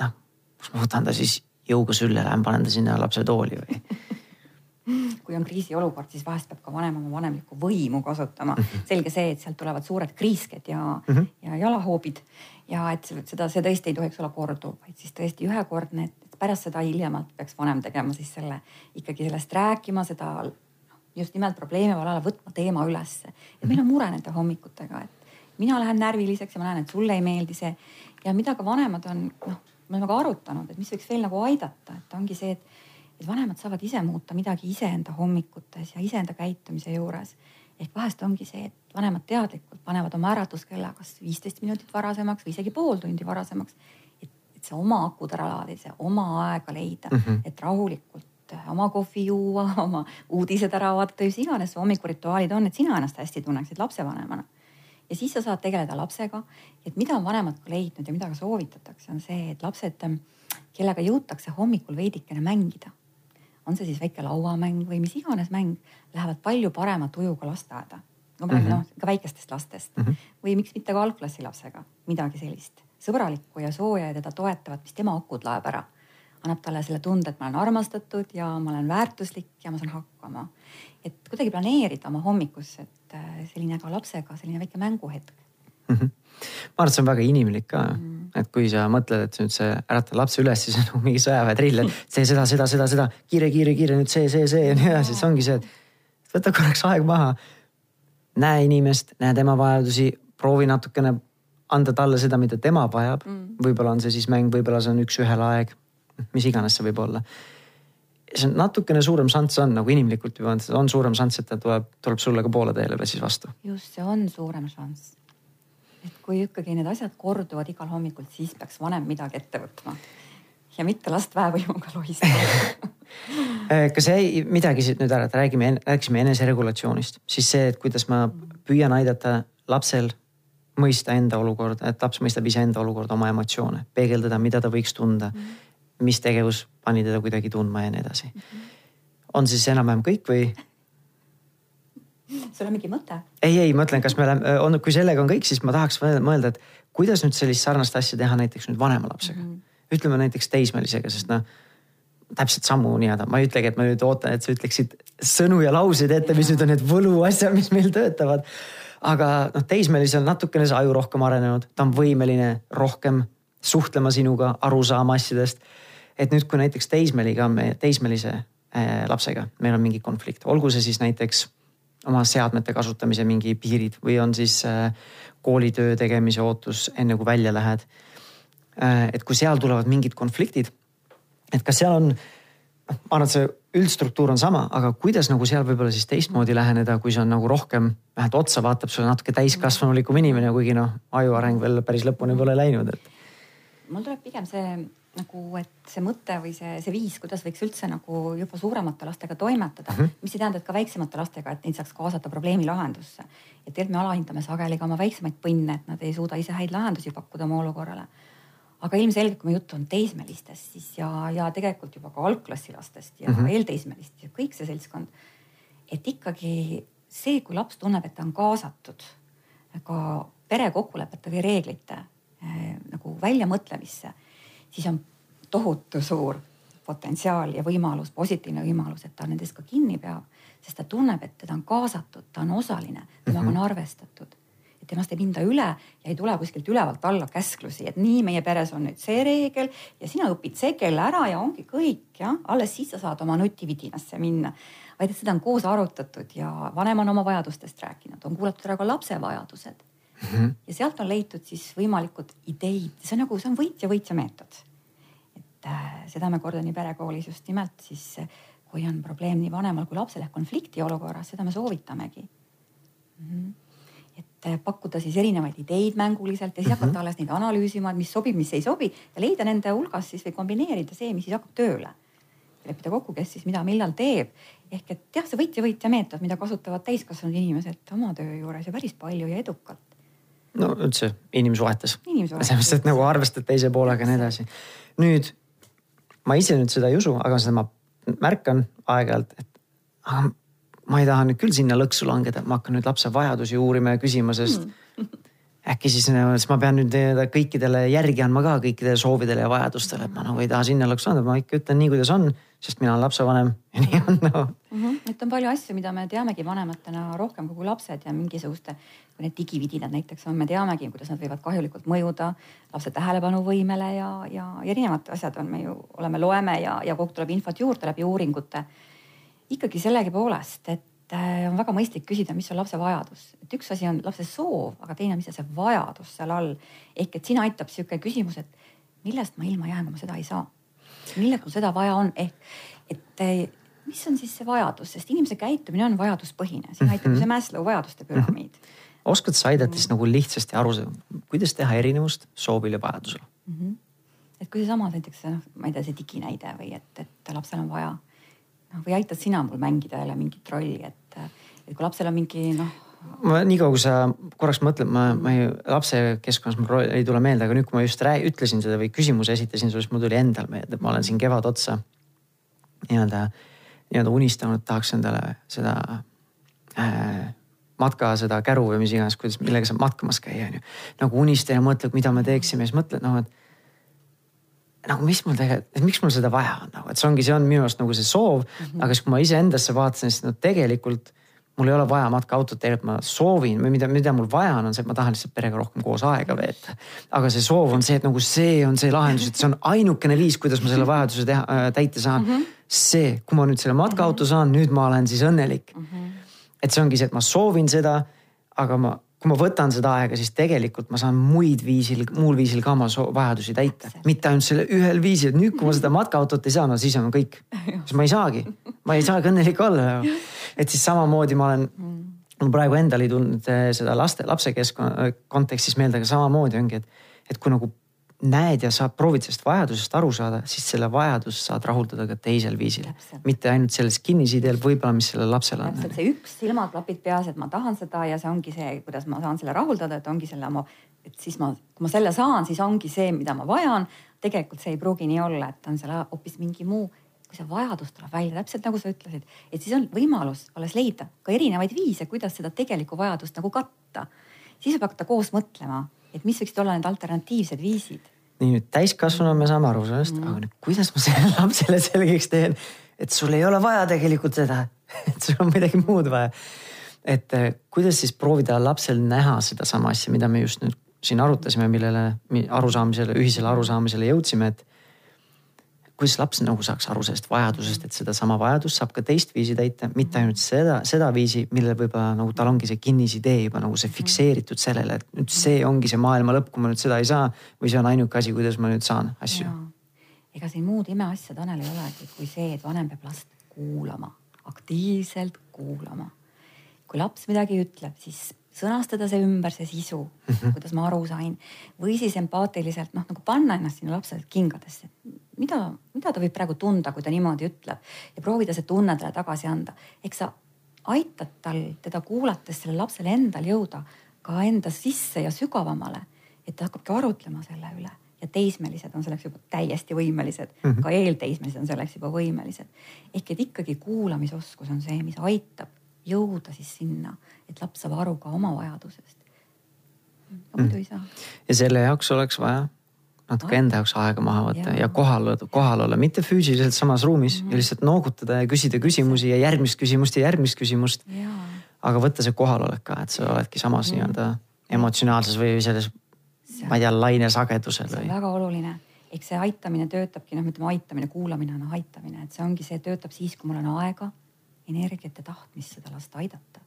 noh, kus ma võtan ta siis jõuga sülle, lähen panen ta sinna lapsetooli või kui on kriisiolukord, siis vahest peab ka vanem oma vanemlikku võimu kasutama. Mhm. selge see, et sealt tulevad suured kriisked ja mm, -hmm. ja jalahoobid ja et seda, see tõesti ei tohiks olla korduv, vaid siis tõesti ühekordne, et pärast seda hiljemalt peaks vanem tegema siis selle ikkagi sellest rääkima, seda noh, just nimelt probleemi vallale võtma teema ülesse. et meil on mure nende hommikutega, et mina lähen närviliseks ja ma näen, et sulle ei meeldi see ja mida ka vanemad on, noh, me oleme ka arutanud, et mis võiks veel nagu aidata, et ongi see, et, et vanemad saavad ise muuta midagi iseenda hommikutes ja iseenda käitumise juures ehk vahest ongi see, et vanemad teadlikult panevad oma äratuskella kas viisteist minutit varasemaks või isegi pool tundi varasemaks. Et, see oma akud ära laadida, oma aega leida mm, -hmm. et rahulikult oma kohvi juua, oma uudised ära vaadata, mis iganes hommikurituaalid on, et sina ennast hästi tunneksid lapsevanemana. ja siis sa saad tegeleda lapsega. et mida on vanemad ka leidnud ja mida ka soovitatakse, on see, et lapsed, kellega jõutakse hommikul veidikene mängida on see siis väike lauamäng või mis iganes mäng, lähevad palju parema tujuga lasteaeda. no ma räägin mm -hmm. noh, ka väikestest lastest mm -hmm. või miks mitte ka algklassi lapsega, midagi sellist sõbralikku ja sooja ja teda toetavat, mis tema akud laeb ära. annab talle selle tunde, et ma olen armastatud ja ma olen väärtuslik ja ma saan hakkama. et kuidagi planeerida oma hommikusse, et äh, selline ka lapsega selline väike mänguhetk mm. -hmm. ma arvan, et see on väga inimlik ka mm. -hmm et kui sa mõtled, et nüüd see äratad lapse üles, siis on nagu mingi sõjaväetrill, et tee seda, seda, seda, seda, kiire, kiire, kiire, nüüd see, see, see ja nii edasi, siis ongi see, et võta korraks aeg maha. näe inimest, näe tema vajadusi, proovi natukene anda talle seda, mida tema vajab. Mm.. võib-olla on see siis mäng, võib-olla see on üks-ühele aeg, mis iganes see võib olla. see on natukene suurem šanss on nagu inimlikult juba on, on suurem šanss, et ta tuleb, tuleb sulle ka poole teele või siis vastu. just, see on suurem šanss. Et kui ikkagi need asjad korduvad igal hommikul, siis peaks vanem midagi ette võtma. Ja mitte last väevõimuga lohistama. Äh, kas jäi midagi siit nüüd ära, et räägime, rääkisime eneseregulatsioonist, siis see, et kuidas ma püüan aidata lapsel mõista enda olukorda, et laps mõistab iseenda olukorda, oma emotsioone, peegeldada, mida ta võiks tunda mm. -hmm. mis tegevus pani teda kuidagi tundma ja nii edasi mm. -hmm. on siis enam-vähem kõik või sul on mingi mõte? ei, ei, ma mõtlen, kas me oleme, on, kui sellega on kõik, siis ma tahaks mõelda, et kuidas nüüd sellist sarnast asja teha näiteks nüüd vanema lapsega mm. -hmm. ütleme näiteks teismelisega, sest noh täpselt sammu nii-öelda, ma ei ütlegi, et ma nüüd ootan, et sa ütleksid sõnu ja lauseid ette, mis nüüd on need võluasjad, mis meil töötavad. Aga noh, teismelisel natukene see aju rohkem arenenud, ta on võimeline rohkem suhtlema sinuga, aru saama asjadest. et nüüd, kui näiteks teismeliga teismelise äh, lapsega, meil on mingi konflikt, olgu see siis näiteks oma seadmete kasutamise mingi piirid või on siis äh, koolitöö tegemise ootus, enne kui välja lähed. Äh, et kui seal tulevad mingid konfliktid, et kas seal on, ma arvan, et see üldstruktuur on sama, aga kuidas nagu seal võib-olla siis teistmoodi läheneda, kui see on nagu rohkem, vähemalt otsa vaatab sulle natuke täiskasvanulikum inimene, kuigi noh, aju areng veel päris lõpuni pole läinud, et. mul tuleb pigem see nagu, et see mõte või see, see viis, kuidas võiks üldse nagu juba suuremate lastega toimetada mm, -hmm. mis ei tähenda, et ka väiksemate lastega, et neid saaks kaasata probleemi lahendusse. et tegelikult me alahindame sageli ka oma väiksemaid põnne, et nad ei suuda ise häid lahendusi pakkuda oma olukorrale. Aga ilmselgelt, kui me juttu on teismelistest, siis ja, ja tegelikult juba ka algklassilastest ja mm -hmm. eelteismelist ja kõik see seltskond. et ikkagi see, kui laps tunneb, et ta on kaasatud ka pere kokkulepete või reeglite äh, nagu väljamõtlemisse siis on tohutu suur potentsiaal ja võimalus, positiivne võimalus, et ta nendest ka kinni peab, sest ta tunneb, et teda on kaasatud, ta on osaline, temaga on mhm. arvestatud. Et temast ei minda üle ja ei tule kuskilt ülevalt alla käsklusi, et nii, meie peres on nüüd see reegel ja sina õpid see kell ära ja ongi kõik jah, alles siis sa saad oma nutividinasse minna. vaid et seda on koos arutatud ja vanem on oma vajadustest rääkinud, on kuulatud ära ka lapse vajadused mm. -hmm. ja sealt on leitud siis võimalikud ideid, see on nagu, see on võitja-võitja meetod. et äh, seda me Kordoni perekoolis just nimelt siis, kui on probleem nii vanemal kui lapsel ehk konflikti olukorras, seda me soovitamegi mm. -hmm et äh, pakkuda siis erinevaid ideid mänguliselt ja siis mm -hmm. hakata alles neid analüüsima, et mis sobib, mis ei sobi ja leida nende hulgas siis või kombineerida see, mis siis hakkab tööle. leppida kokku, kes siis mida, millal teeb. ehk et jah, see võitja-võitja meetod, mida kasutavad täiskasvanud inimesed oma töö juures ja päris palju ja edukalt no üldse inimsuhetes. selles mõttes, et nagu arvestad teise poolega ja nii edasi. nüüd ma ise nüüd seda ei usu, aga seda ma märkan aeg-ajalt, et aga ma ei taha nüüd küll sinna lõksu langeda, ma hakkan nüüd lapse vajadusi uurima ja küsima, sest äkki siis, siis ma pean nüüd kõikidele järgi andma ka kõikidele soovidele ja vajadustele, et ma nagu ei taha sinna lõksu anda, ma ikka ütlen nii, kuidas on, sest mina olen lapsevanem ja nii on no.. Mm -hmm. et on palju asju, mida me teamegi vanematena rohkem kui lapsed ja mingisuguste, kui need digividinad näiteks on, me teamegi, kuidas nad võivad kahjulikult mõjuda lapse tähelepanuvõimele ja, ja erinevad asjad on, me ju oleme, loeme ja, ja kogu aeg tuleb infot juurde läbi uuringute. Ikkagi sellegipoolest, et äh, on väga mõistlik küsida, mis on lapse vajadus, et üks asi on lapse soov, aga teine, mis on see vajadus seal all. ehk et siin aitab sihuke küsimus, et millest ma ilma jään, kui ma seda ei saa. milleks mul seda vaja on, ehk et mis on siis see vajadus, sest inimese käitumine on vajaduspõhine, siin aitab mm -hmm. see Maslow vajaduste püramiid mm. -hmm. oskad sa aidata siis nagu lihtsasti aru kuidas teha erinevust soovil ja vajadusel mm? -hmm. et kui seesama näiteks noh, ma ei tea, see diginäide või et, et lapsel on vaja noh, või aitad sina mul mängida jälle mingit rolli, et, et kui lapsel on mingi noh ma niikaua, kui sa korraks mõtled, ma, ma ei, lapse keskkonnas mul ei tule meelde, aga nüüd, kui ma just rääg, ütlesin seda või küsimuse esitasin sulle, siis mul tuli endal meelde, et ma olen siin kevad otsa nii-öelda nii-öelda unistanud, tahaks endale seda äh, matka, seda käru või mis iganes, kuidas, millega saab matkamas käia, onju. nagu unistan ja mõtled, mida me teeksime, siis mõtled noh, et nagu mis mul tegelikult, miks mul seda vaja on nagu, et see ongi, see on minu arust nagu see soov mm. -hmm. aga siis, kui ma iseendasse vaatasin, siis no tegelikult mul ei ole vaja matkaautot, tegelikult ma soovin või mida, mida mul vaja on, on see, et ma tahan lihtsalt perega rohkem koos aega veeta. aga see soov on see, et nagu see on see lahendus, et see on ainukene viis, kuidas ma selle vajaduse teha äh,, täita saan mm. -hmm see, kui ma nüüd selle matkaauto saan, nüüd ma olen siis õnnelik mm. -hmm. et see ongi see, et ma soovin seda, aga ma, kui ma võtan seda aega, siis tegelikult ma saan muid viisil, muul viisil ka oma vajadusi täita. mitte ainult selle ühel viisil, et nüüd, kui ma seda matkaautot ei saa, no siis on kõik. siis ma ei saagi, ma ei saagi õnnelik olla. et siis samamoodi ma olen mul praegu endal ei tulnud eh, seda laste, lapsekeskkonna kontekstis meelde, aga samamoodi ongi, et, et kui nagu näed ja saad, proovid sellest vajadusest aru saada, siis selle vajadust saad rahuldada ka teisel viisil. mitte ainult selles kinnisideel võib-olla, mis sellel lapsel on. täpselt see üks silmaklapid peas, et ma tahan seda ja see ongi see, kuidas ma saan selle rahuldada, et ongi selle oma, et siis ma, kui ma selle saan, siis ongi see, mida ma vajan. tegelikult see ei pruugi nii olla, et on seal hoopis mingi muu kui see vajadus tuleb välja, täpselt nagu sa ütlesid, et siis on võimalus alles leida ka erinevaid viise, kuidas seda tegelikku vajadust nagu katta. siis võib hakata koos mõtlema et mis võiksid olla need alternatiivsed viisid. nii nüüd täiskasvanu me saame aru sellest mm., aga nüüd kuidas ma sellele lapsele selgeks teen, et sul ei ole vaja tegelikult seda, et sul on midagi muud vaja. et eh, kuidas siis proovida lapsel näha sedasama asja, mida me just nüüd siin arutasime, millele arusaamisele, ühisele arusaamisele jõudsime, et kuidas laps nagu saaks aru sellest vajadusest, et sedasama vajadust saab ka teistviisi täita, mitte ainult seda, seda viisi, millel võib-olla nagu tal ongi see kinnisidee juba nagu see fikseeritud sellele, et nüüd see ongi see maailma lõpp, kui ma nüüd seda ei saa või see on ainuke asi, kuidas ma nüüd saan asju. ega siin muud imeasja, Tanel, ei olegi kui see, et vanem peab last kuulama, aktiivselt kuulama. kui laps midagi ütleb, siis sõnastada see ümber, see sisu mm, -hmm. kuidas ma aru sain või siis empaatiliselt noh, nagu panna ennast sinna lapse kingadesse, mida, mida ta võib praegu tunda, kui ta niimoodi ütleb ja proovida see tunne talle tagasi anda. eks sa aitad tal teda kuulates sellel lapsel endal jõuda ka enda sisse ja sügavamale, et ta hakkabki arutlema selle üle ja teismelised on selleks juba täiesti võimelised mm, -hmm. ka eelteismelised on selleks juba võimelised. ehk et ikkagi kuulamisoskus on see, mis aitab jõuda siis sinna, et laps saab aru ka oma vajadusest. muidu mm. ei saa. ja selle jaoks oleks vaja natuke enda jaoks aega maha võtta ja, ja kohal, kohal olla, mitte füüsiliselt samas ruumis mm -hmm. ja lihtsalt noogutada ja küsida küsimusi ja järgmist küsimust ja järgmist küsimust. aga võtta see kohalolek ka, et sa oledki samas mm -hmm. nii-öelda emotsionaalses või selles, ma ei tea, lainesagedusel. see on väga oluline, eks see aitamine töötabki, noh, ütleme aitamine, kuulamine on aitamine, et see ongi, see töötab siis, kui mul on aega, energiat ja tahtmist seda last aidata.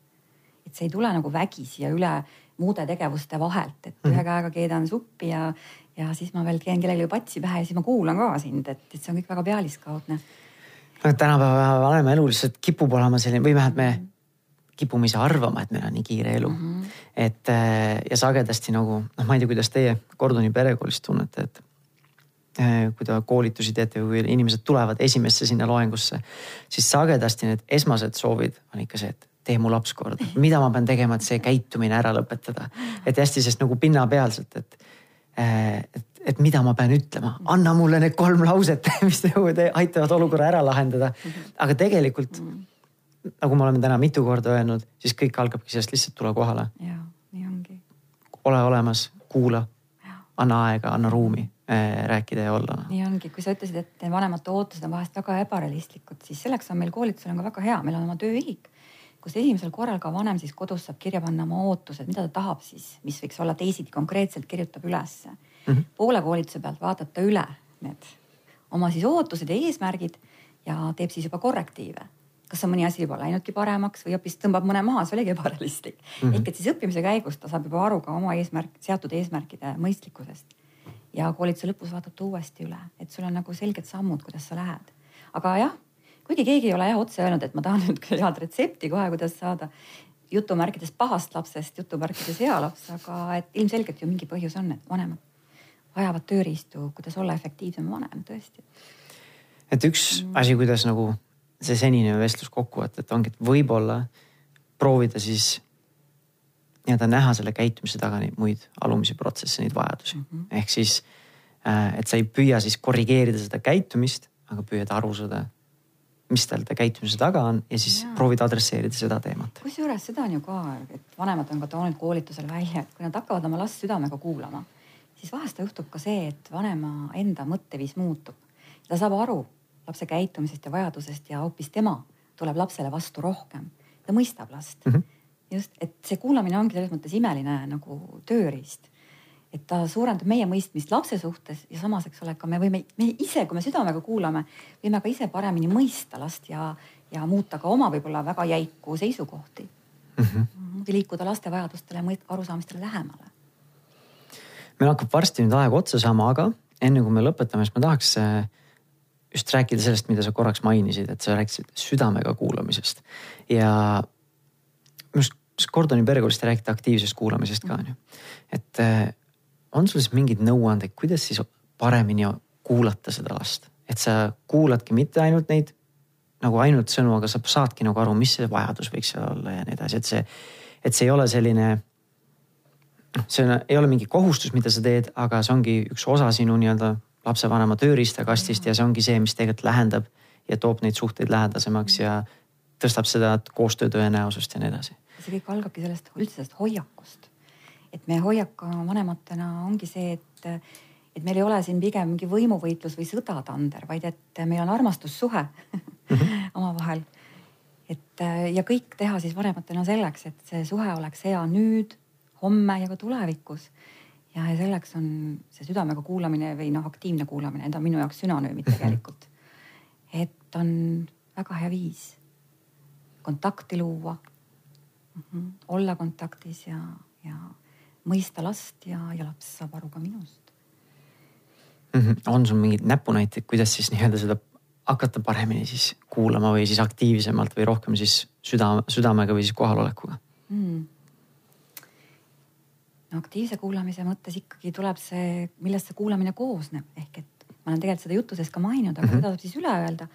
et see ei tule nagu vägisi ja üle muude tegevuste vahelt, et ühe mhm. käega keedan suppi ja, ja siis ma veel teen kellelegi patsi pähe ja siis ma kuulan ka sind, et, et see on kõik väga pealiskaudne. no tänapäeva vanema elu lihtsalt kipub olema selline või vähemalt me kipume ise arvama, et meil on nii kiire elu mm. -hmm. et äh, ja sagedasti nagu noh, ma ei tea, kuidas teie Kordoni perekoolis tunnete, et kui te koolitusi teete või inimesed tulevad esimesse sinna loengusse, siis sagedasti need esmased soovid on ikka see, et tee mu laps korda, mida ma pean tegema, et see käitumine ära lõpetada. et hästi sest nagu pinnapealselt, et Äh, et, et mida ma pean ütlema, anna mulle need kolm lauset, mis nagu aitavad olukorra ära lahendada. aga tegelikult nagu me oleme täna mitu korda öelnud, siis kõik algabki sellest lihtsalt tule kohale. ja, nii ongi. ole olemas, kuula, anna aega, anna ruumi rääkida ja olla. nii ongi, kui sa ütlesid, et vanemate ootused on vahest väga ebarealistlikud, siis selleks on meil koolitusel on ka väga hea, meil on oma tööühik, kus esimesel korral ka vanem siis kodus saab kirja panna oma ootused, mida ta tahab siis, mis võiks olla teisiti konkreetselt kirjutab ülesse mm. -hmm. poole koolituse pealt vaatab ta üle need oma siis ootused ja eesmärgid ja teeb siis juba korrektiive kas on mõni asi juba läinudki paremaks või hoopis tõmbab mõne maha, see oligi ebarealistlik mm. -hmm. ehk et siis õppimise käigus ta saab juba aru ka oma eesmärk, seatud eesmärkide mõistlikkusest. Ja koolituse lõpus vaatab ta uuesti üle, et sul on nagu selged sammud, kuidas sa lähed. aga jah, kuigi keegi ei ole jah otse öelnud, et ma tahan nüüd head retsepti kohe, kuidas saada jutumärkides pahast lapsest jutumärkides hea laps, aga et ilmselgelt ju mingi põhjus on, et vanemad vajavad tööriistu, kuidas olla efektiivsem vanem tõesti. et üks mm. asi, kuidas nagu see senine vestlus kokkuvõte, et ongi, et võib-olla proovida siis nii-öelda näha selle käitumise taga neid muid alumisi protsesse, neid vajadusi mm. -hmm. ehk siis, äh, et sa ei püüa siis korrigeerida seda käitumist, aga püüad aru saada, mis tal käitumise taga on ja siis ja. proovid adresseerida seda teemat. kusjuures seda on ju ka, et vanemad on ka toonud koolitusel välja, et kui nad hakkavad oma last südamega kuulama, siis vahest juhtub ka see, et vanema enda mõtteviis muutub. ta saab aru, lapse käitumisest ja vajadusest ja hoopis tema tuleb lapsele vastu rohkem. ta mõistab last mm. -hmm. Just, et see kuulamine ongi selles mõttes imeline nagu tööriist. et ta suurendab meie mõistmist lapse suhtes ja samas, eks ole, ka me võime, me ise, kui me südamega kuulame, võime ka ise paremini mõista last ja, ja muuta ka oma võib-olla väga jäiku seisukohti mm. -hmm. või liikuda laste vajadustele, arusaamistele lähemale. meil hakkab varsti nüüd aeg otsa saama, aga enne kui me lõpetame, siis ma tahaks äh, just rääkida sellest, mida sa korraks mainisid, et sa rääkisid südamega kuulamisest ja Gordoni perikoolist te räägite aktiivsest kuulamisest ka onju. et eh, on sul siis mingeid nõuandeid, kuidas siis paremini kuulata seda last, et sa kuuladki mitte ainult neid nagu ainult sõnu, aga sa saadki nagu aru, mis see vajadus võiks seal olla ja nii edasi, et see, et see ei ole selline noh, see on, ei ole mingi kohustus, mida sa teed, aga see ongi üks osa sinu nii-öelda lapsevanema tööriistakastist ja see ongi see, mis tegelikult lähendab ja toob neid suhteid lähedasemaks ja tõstab seda koostöö tõenäosust ja nii edasi. see kõik algabki sellest üldse sellest hoiakust. et meie hoiak vanematena ongi see, et, et meil ei ole siin pigem mingi võimuvõitlus või sõdatander, vaid et meil on armastussuhe mm -hmm. omavahel. et ja kõik teha siis vanematena selleks, et see suhe oleks hea nüüd, homme ja ka tulevikus ja, ja selleks on see südamega kuulamine või noh, aktiivne kuulamine, need on minu jaoks sünonüümid mhm. tegelikult. et on väga hea viis kontakti luua mm, -hmm. olla kontaktis ja, ja mõista last ja, ja laps saab aru ka minust mm. -hmm. on sul mingeid näpunäiteid, kuidas siis nii-öelda seda hakata paremini siis kuulama või siis aktiivsemalt või rohkem siis süda, südamega või siis kohalolekuga mm.? no aktiivse kuulamise mõttes ikkagi tuleb see, millest see kuulamine koosneb, ehk et ma olen tegelikult seda jutu sees ka maininud, aga mm -hmm. seda saab siis üle öelda.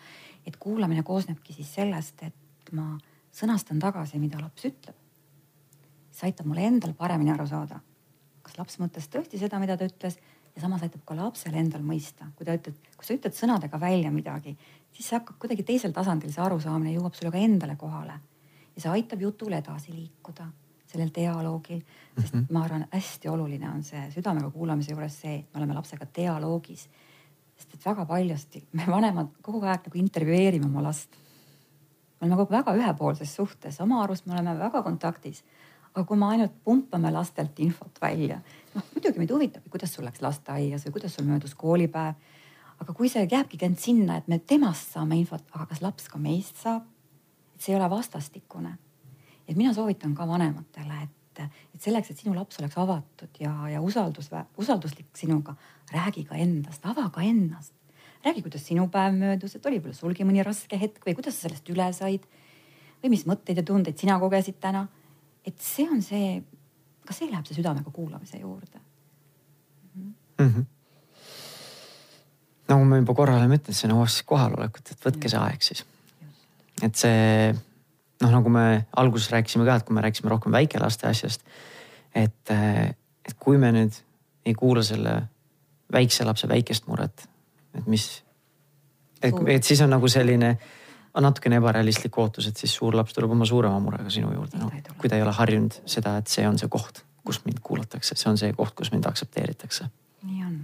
et kuulamine koosnebki siis sellest, et ma sõnastan tagasi, mida laps ütleb. see aitab mul endal paremini aru saada, kas laps mõtles tõesti seda, mida ta ütles ja samas aitab ka lapsel endal mõista, kui ta ütleb, kui sa ütled sõnadega välja midagi, siis see hakkab kuidagi teisel tasandil, see arusaamine jõuab sulle ka endale kohale ja see aitab jutul edasi liikuda sellel dialoogil, sest mm -hmm. ma arvan, hästi oluline on see südamega kuulamise juures see, et me oleme lapsega dialoogis. sest et väga paljusti me vanemad kogu aeg nagu intervjueerime oma last. Me oleme kogu väga ühepoolses suhtes, oma arust me oleme väga kontaktis. aga kui me ainult pumpame lastelt infot välja, noh muidugi meid huvitab, kuidas sul läks lasteaias või kuidas sul möödus koolipäev. aga kui see jääbki ainult sinna, et me temast saame infot, aga kas laps ka meist saab? et see ei ole vastastikune et mina soovitan ka vanematele, et, et selleks, et sinu laps oleks avatud ja, ja usaldus, usalduslik sinuga, räägi ka endast, ava ka ennast. Räägi, kuidas sinu päev möödus, et oli võib-olla sulgi mõni raske hetk või kuidas sa sellest üle said. või mis mõtteid ja tundeid sina kogesid täna. et see on see, ka see läheb see südamega kuulamise juurde mm. -hmm nagu ma juba korra olen ütlenud, see nõuab siis kohalolekut, et võtke see aeg siis. et see noh, nagu me alguses rääkisime ka, et kui me rääkisime rohkem väikelaste asjast. et, et kui me nüüd ei kuula selle väikse lapse väikest muret, et mis, et, et siis on nagu selline natukene ebarealistlik ootus, et siis suur laps tuleb oma suurema murega sinu juurde, noh. kui ta ei ole harjunud seda, et see on see koht, kus mind kuulatakse, see on see koht, kus mind aktsepteeritakse. nii on.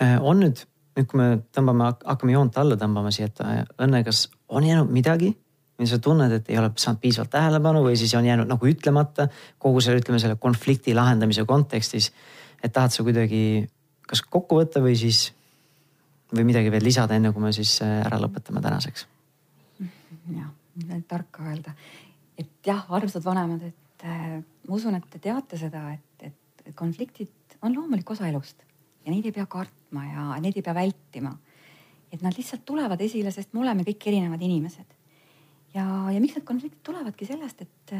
Äh, on nüüd, nüüd kui me tõmbame, hakkame joont alla tõmbama siia, et äh, Õnne, kas on jäänud midagi, mida sa tunned, et ei ole saanud piisavalt tähelepanu või siis on jäänud nagu ütlemata kogu selle, ütleme selle konflikti lahendamise kontekstis. et tahad sa kuidagi kas kokku võtta või siis või midagi veel lisada, enne kui me siis äh, ära lõpetame tänaseks? jah, tark öelda, et jah, armsad vanemad, et äh, ma usun, et te teate seda, et, et konfliktid on loomulik osa elust ja neid ei pea kartma ja neid ei pea vältima. et nad lihtsalt tulevad esile, sest me oleme kõik erinevad inimesed. ja, ja miks need konfliktid tulevadki sellest, et,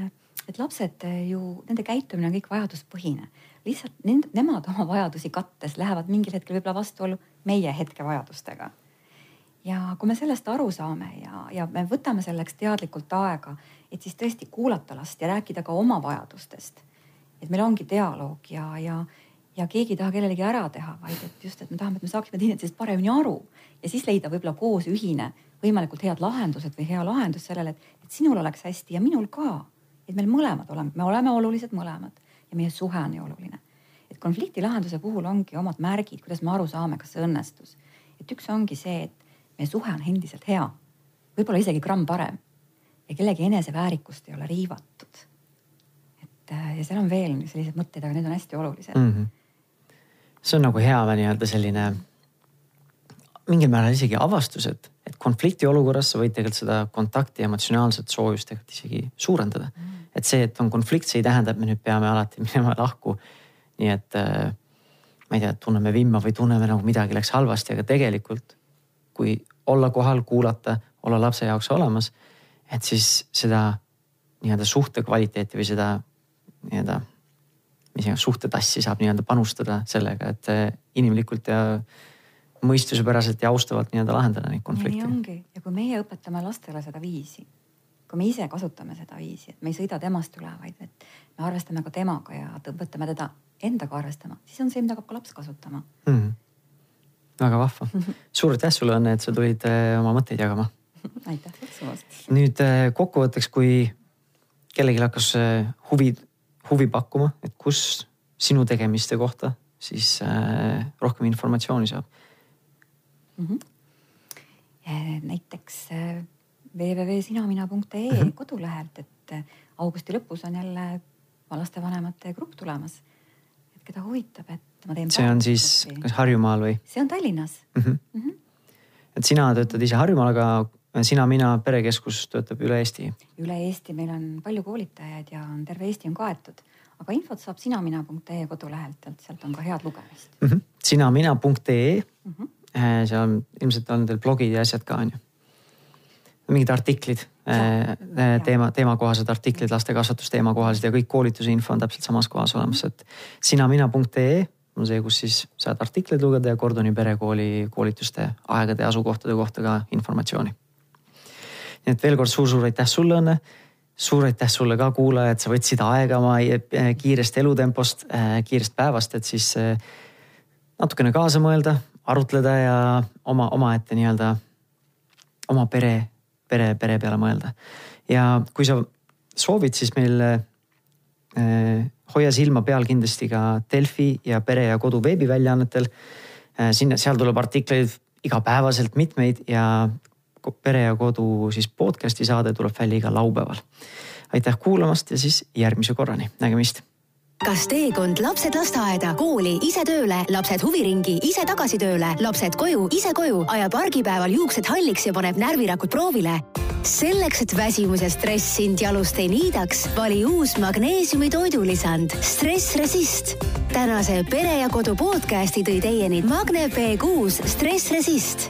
et lapsed ju, nende käitumine on kõik vajaduspõhine. Lihtsalt nend, nemad oma vajadusi kattes lähevad mingil hetkel võib-olla vastuollu meie hetkevajadustega. ja kui me sellest aru saame ja, ja me võtame selleks teadlikult aega, et siis tõesti kuulata last ja rääkida ka oma vajadustest. et meil ongi dialoog ja, ja ja keegi ei taha kellelegi ära teha, vaid et just, et me tahame, et me saaksime teineteisest paremini aru ja siis leida võib-olla koos ühine, võimalikult head lahendused või hea lahendus sellele, et, sinul oleks hästi ja minul ka. et meil mõlemad oleme, me oleme olulised mõlemad ja meie suhe on nii oluline. et konflikti lahenduse puhul ongi omad märgid, kuidas me aru saame, kas see õnnestus. et üks ongi see, et meie suhe on endiselt hea, võib-olla isegi gramm parem ja kellegi eneseväärikust ei ole riivatud. et ja seal on veel selliseid mõtteid, aga need on hästi olulised mm. -hmm see on nagu hea nii-öelda selline mingil määral isegi avastus, et, et konflikti olukorras sa võid tegelikult seda kontakti, emotsionaalset soojust tegelikult isegi suurendada mm.. Et see, et on konflikt, see ei tähenda, et me nüüd peame alati minema lahku. nii et äh, ma ei tea, tunneme vimma või tunneme nagu midagi läks halvasti, aga tegelikult kui olla kohal, kuulata, olla lapse jaoks olemas, et siis seda nii-öelda suhte kvaliteeti või seda nii-öelda mis iganes suhtetassi saab nii-öelda panustada sellega, et eh, inimlikult ja mõistuspäraselt ja austavalt nii-öelda lahendada neid konflikte. nii ongi ja kui meie õpetame lastele seda viisi, kui me ise kasutame seda viisi, et me ei sõida temast üle, vaid et me arvestame ka temaga ja õpetame teda endaga arvestama, siis on see, mida hakkab ka laps kasutama mm. -hmm. väga vahva suur aitäh sulle, Õnne, et sa tulid eh, oma mõtteid jagama aitäh kutsumast. nüüd eh, kokkuvõtteks, kui kellelgi hakkas huvi huvi pakkuma, et kus sinu tegemiste kohta siis äh, rohkem informatsiooni saab mm? -hmm. näiteks äh, www.sinamina.ee -hmm. kodulehelt, et äh, augusti lõpus on jälle lastevanemate grupp tulemas. et keda huvitab, et ma teen. see on siis kas Harjumaal või? see on Tallinnas mm. -hmm. Mm -hmm. et sina töötad ise Harjumaal, aga sina, mina, perekeskus töötab üle Eesti. üle Eesti, meil on palju koolitajaid ja on terve Eesti on kaetud, aga infot saab sinamina.ee kodulehelt, et sealt on ka head lugemist mm. -hmm. sinamina.ee mm, -hmm. seal on ilmselt on teil blogid ja asjad ka on ju? Mingid artiklid, äh, teema, teemakohased artiklid, lastekasvatus teemakohased ja kõik koolituse info on täpselt samas kohas olemas, et sinamina.ee on see, kus siis saad artikleid lugeda ja Kordoni perekooli koolituste aegade ja asukohtade kohta ka informatsiooni. Nii et veel kord suur-suur aitäh sulle, Õnne. suur aitäh sulle ka, kuulaja, et sa võtsid aega oma äh, kiirest elutempost, äh, kiirest päevast, et siis äh, natukene kaasa mõelda, arutleda ja oma, omaette nii-öelda oma pere, pere, pere peale mõelda. ja kui sa soovid, siis meil eh, hoia silma peal kindlasti ka Delfi ja Pere ja Kodu veebiväljaannetel eh,. sinna, seal tuleb artikleid igapäevaselt mitmeid ja Pere ja Kodu siis podcast'i saade tuleb välja igal laupäeval. aitäh kuulamast ja siis järgmise korrani, nägemist kas teekond lapsed lasteaeda, kooli, ise tööle, lapsed huviringi, ise tagasi tööle, lapsed koju, ise koju, ajab argipäeval juuksed halliks ja paneb närvirakud proovile? selleks, et väsimus ja stress sind jalust ei niidaks, vali uus magneesiumi toidulisand Stress Resist. tänase Pere ja Kodu podcasti tõi teieni Magne B6 Stress Resist